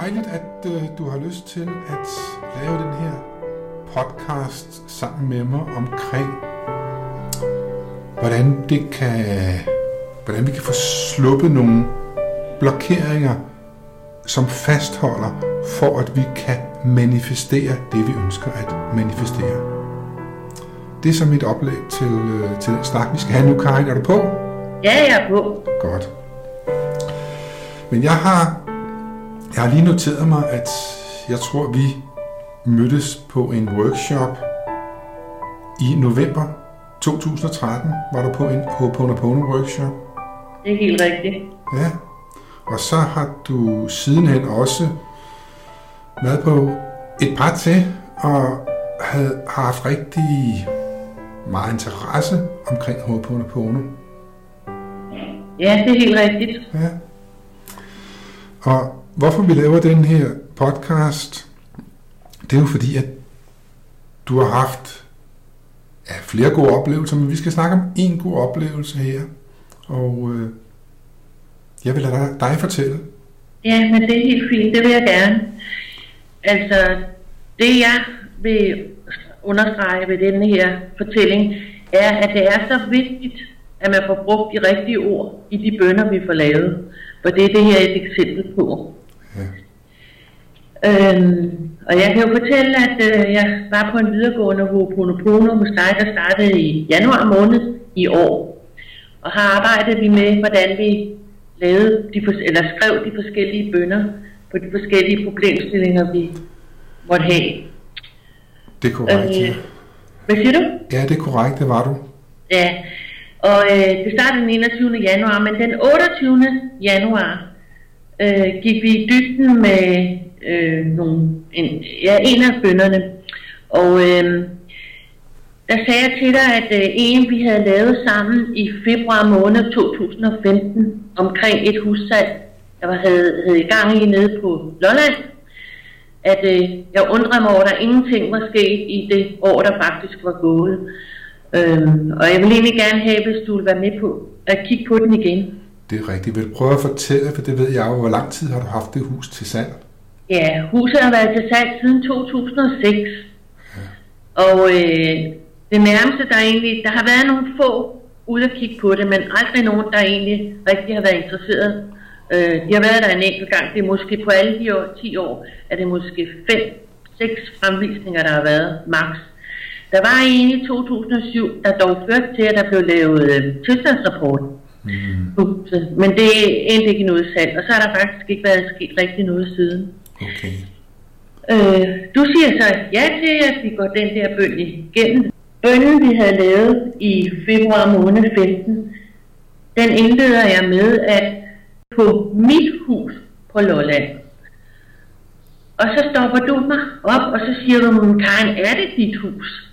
dejligt, at øh, du har lyst til at lave den her podcast sammen med mig omkring, hvordan det kan, hvordan vi kan få sluppet nogle blokeringer, som fastholder, for at vi kan manifestere det, vi ønsker at manifestere. Det er så mit oplæg til, øh, til den snak, vi skal have nu. Karin, er du på? Ja, jeg er på. Godt. Men jeg har, jeg har lige noteret mig, at jeg tror, vi mødtes på en workshop i november 2013. Var du på en Ho'oponopono workshop? Det er helt rigtigt. Ja. Og så har du sidenhen også været på et par til, og havde, har haft rigtig meget interesse omkring Ho'oponopono. Ja, det er helt rigtigt. Ja. Og hvorfor vi laver den her podcast, det er jo fordi, at du har haft ja, flere gode oplevelser, men vi skal snakke om en god oplevelse her. Og øh, jeg vil lade dig, dig fortælle. Ja, men det er helt fint. Det vil jeg gerne. Altså, det jeg vil understrege ved denne her fortælling, er, at det er så vigtigt, at man får brugt de rigtige ord i de bønder, vi får lavet. For det er det her et eksempel på. Ja. Øhm, og jeg kan jo fortælle, at øh, jeg var på en videregående Ho'oponopono hos dig, der startede i januar måned i år. Og har arbejdet vi med, hvordan vi lavede de, eller skrev de forskellige bønder på de forskellige problemstillinger, vi måtte have. Det er korrekt. Øh, Øh. hvad siger du? Ja, det er korrekt, det var du. Ja, og øh, det startede den 21. januar, men den 28. januar øh, gik vi i dybden med øh, nogle, en, ja, en af bønderne. Og øh, der sagde jeg til dig, at øh, en vi havde lavet sammen i februar måned 2015 omkring et hussalg, der var, havde, havde i gang i nede på Lolland, at øh, jeg undrede mig over, at der ingenting var sket i det år, der faktisk var gået. Øhm, og jeg vil egentlig gerne have, hvis du vil være med på at kigge på den igen. Det er rigtigt. Vil du prøve at fortælle, for det ved jeg jo, hvor lang tid har du haft det hus til salg? Ja, huset har været til salg siden 2006. Og øh, det nærmeste, der egentlig, der har været nogle få ude at kigge på det, men aldrig nogen, der egentlig rigtig har været interesseret. Øh, de har været der en enkelt gang. Det er måske på alle de år, 10 år, er det måske 5-6 fremvisninger, der har været max. Der var en i 2007, der dog førte til, at der blev lavet øh, tilstandsrapport. Mm. Men det endte ikke noget salg, og så har der faktisk ikke været sket rigtig noget siden. Okay. Øh, du siger så ja til, at vi går den der bøn igennem. Bønnen, vi havde lavet i februar måned 15, den indleder jeg med, at på mit hus på Lolland. Og så stopper du mig op, og så siger du, "Men Karen, er det dit hus?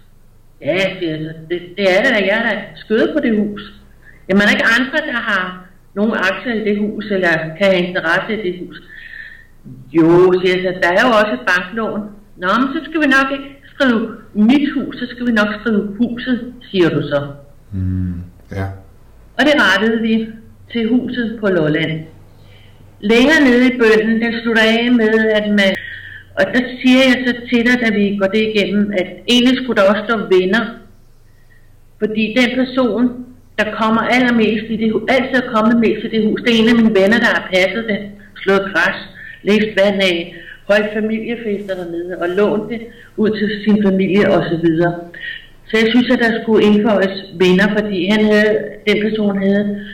Ja, siger jeg så. Det, det er det da, jeg er da skødet på det hus. Jamen, er der ikke andre, der har nogle aktier i det hus, eller kan have interesse i det hus? Jo, siger jeg så, der er jo også et banklån. Nå, men så skal vi nok ikke skrive mit hus, så skal vi nok skrive huset, siger du så. Mm. Ja. Og det rettede vi til huset på Lolland. Længere nede i bønden, den slutter af med, at man... Og der siger jeg så til dig, da vi går det igennem, at egentlig skulle der også stå venner. Fordi den person, der kommer allermest i det hus, altid er kommet mest i det hus, det er en af mine venner, der har passet det, slået græs, læst vand af, holdt familiefester dernede og lånt det ud til sin familie osv. Så jeg synes, at der skulle indføjes venner, fordi han havde, den person havde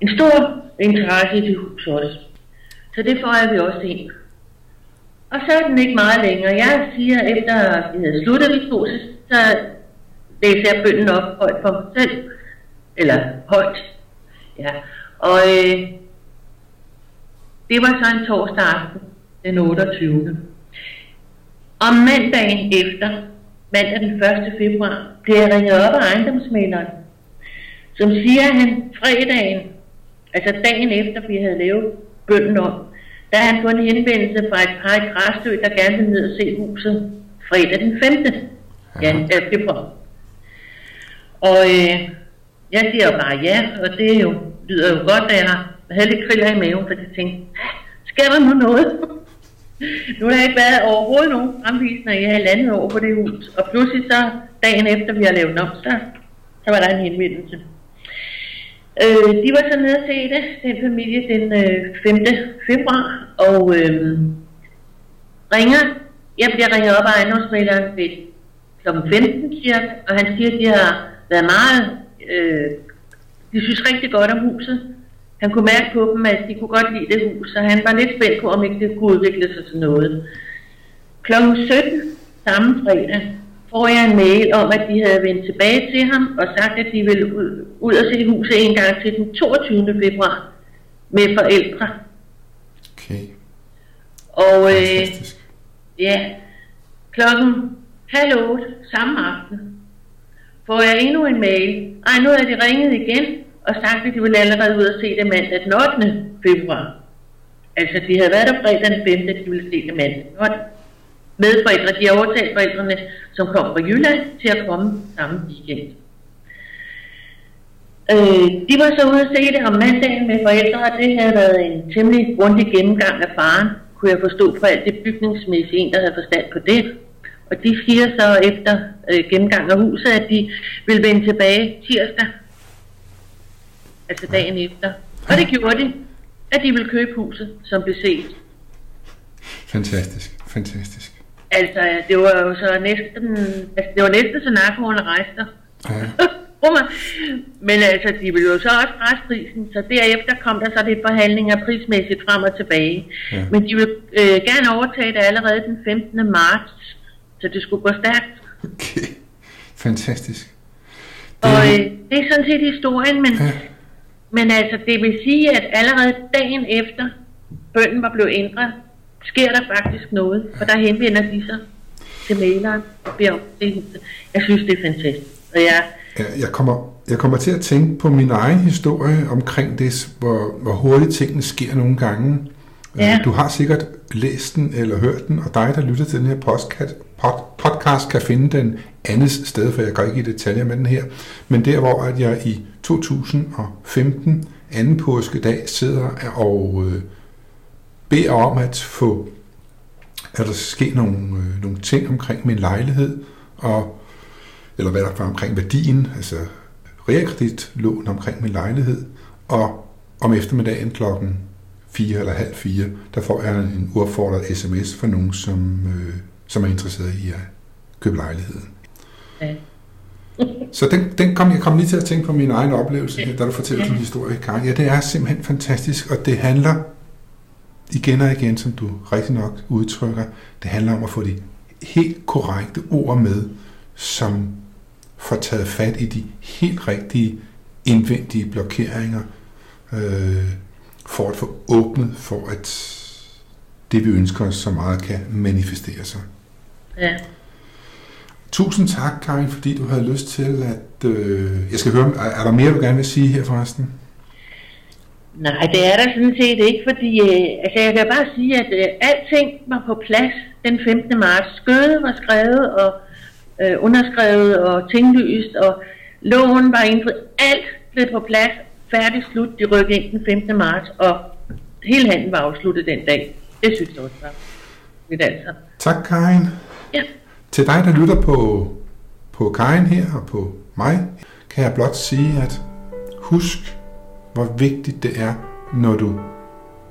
en stor interesse i det hus også. Så det får vi også ind. Og så er den ikke meget længere. Jeg siger, efter vi havde sluttet vi to, så, så læser jeg bønden op højt for mig selv. Eller højt. Ja. Og øh, det var så en torsdag aften, den 28. Om mandagen efter, mandag den 1. februar, bliver jeg ringet op af ejendomsmæleren, som siger, at han fredagen, altså dagen efter vi havde lavet bønden om, der har han fået en henvendelse fra et par i Græsø, der gerne vil ned og se huset fredag den 5. Ja, februar. Og øh, jeg siger bare ja, og det er jo, lyder jo godt, da jeg har havde lidt kriller i maven, fordi jeg tænkte, skal der nu noget? Nu har jeg ikke været overhovedet nogen fremvisninger i halvandet år på det hus, og pludselig så dagen efter vi har lavet om, så, så var der en henvendelse. Øh, de var så nede og se det, den familie, den øh, 5. februar, og øh, ringer, jeg bliver ringet op af ejendomsmaleren ved kl. 15 cirka, og han siger, at de har været meget, øh, de synes rigtig godt om huset. Han kunne mærke på dem, at de kunne godt lide det hus, så han var lidt spændt på, om ikke det kunne udvikle sig til noget. Klokken 17 samme fredag får jeg en mail om, at de havde vendt tilbage til ham og sagt, at de ville ud, ud og se huset en gang til den 22. februar med forældre. Okay. Og øh, Fantastisk. ja, klokken halv otte samme aften får jeg endnu en mail. Ej, nu er de ringet igen og sagt, at de ville allerede ud og se det mandag den 8. februar. Altså, de havde været der fredag den 5. de ville se det mandag den 8. Medforældre, de har overtalt forældrene, som kom fra Jylland, til at komme samme weekend. Øh, de var så ude at se det om mandagen med forældre, og det havde været en temmelig grundig gennemgang af faren, kunne jeg forstå fra alt det bygningsmæssige, en der havde forstand på det. Og de siger så efter øh, gennemgang af huset, at de vil vende tilbage tirsdag, altså dagen efter. Og det gjorde de, at de ville købe huset, som blev set. Fantastisk. Fantastisk. Altså, det var jo så næsten, altså det var næsten så narkoen rejste. Ja. Men altså, de ville jo så også presse prisen, så derefter kom der så lidt forhandlinger prismæssigt frem og tilbage. Ja. Men de ville øh, gerne overtage det allerede den 15. marts, så det skulle gå stærkt. Okay. Fantastisk. Og øh, det er sådan set historien, men, Ja. men altså, det vil sige, at allerede dagen efter bønden var blevet ændret, sker der faktisk noget, for der henvender de sig til maileren og beder om det. Jeg synes, det er fantastisk. Og jeg, Ja, Jeg kommer, jeg kommer til at tænke på min egen historie omkring det, hvor, hvor hurtigt tingene sker nogle gange. Ja. Øh, Du har sikkert læst den eller hørt den, og dig, der lytter til den her podcast, pod, podcast kan finde den andet sted, for jeg går ikke i detaljer med den her. Men der, hvor at jeg i 2015, anden påskedag, sidder og øh, beder om at få, at der ske nogle, øh, nogle ting omkring min lejlighed, og eller hvad der var omkring værdien, altså realkreditlån omkring min lejlighed, og om eftermiddagen klokken 4 eller halv 4, der får jeg en uopfordret sms fra nogen, som, øh, som er interesseret i at købe lejligheden. ja. Så den, den kom, jeg kom lige til at tænke på min egen oplevelse, her, da du fortæller din historie, Karen. Ja, det er simpelthen fantastisk, og det handler igen og igen, som du rigtig nok udtrykker, det handler om at få de helt korrekte ord med, som får taget fat i de helt rigtige indvendige blokeringer, øh, for at få åbnet for, at det vi ønsker os så meget kan manifestere sig. Ja. Tusind tak, Karin, fordi du havde lyst til at... Øh, jeg skal høre, er, er der mere, du gerne vil sige her forresten? Nej, det er der sådan set ikke, fordi øh, altså jeg kan bare sige, at øh, alting var på plads den 15. marts. Skødet var skrevet og øh, underskrevet og tinglyst, og loven var indfriet. Alt blev på plads, færdig slut. De rykkede ind den 15. marts, og hele handlen var afsluttet den dag. Det synes jeg også var lidt altså. Tak, Karin. Ja, Til dig, der lytter på, på Karin her og på mig, kan jeg blot sige, at husk, hvor vigtigt det er, når du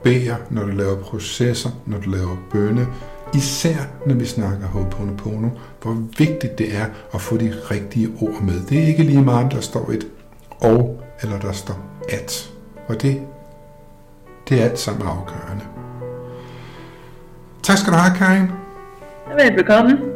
beder, når du laver processer, når du laver bønne, især når vi snakker Ho'oponopono, hvor vigtigt det er at få de rigtige ord med. Det er ikke lige meget, om der står et og, eller der står at. Og det, det er alt sammen afgørende. Tak skal du have, Karin. Willkommen.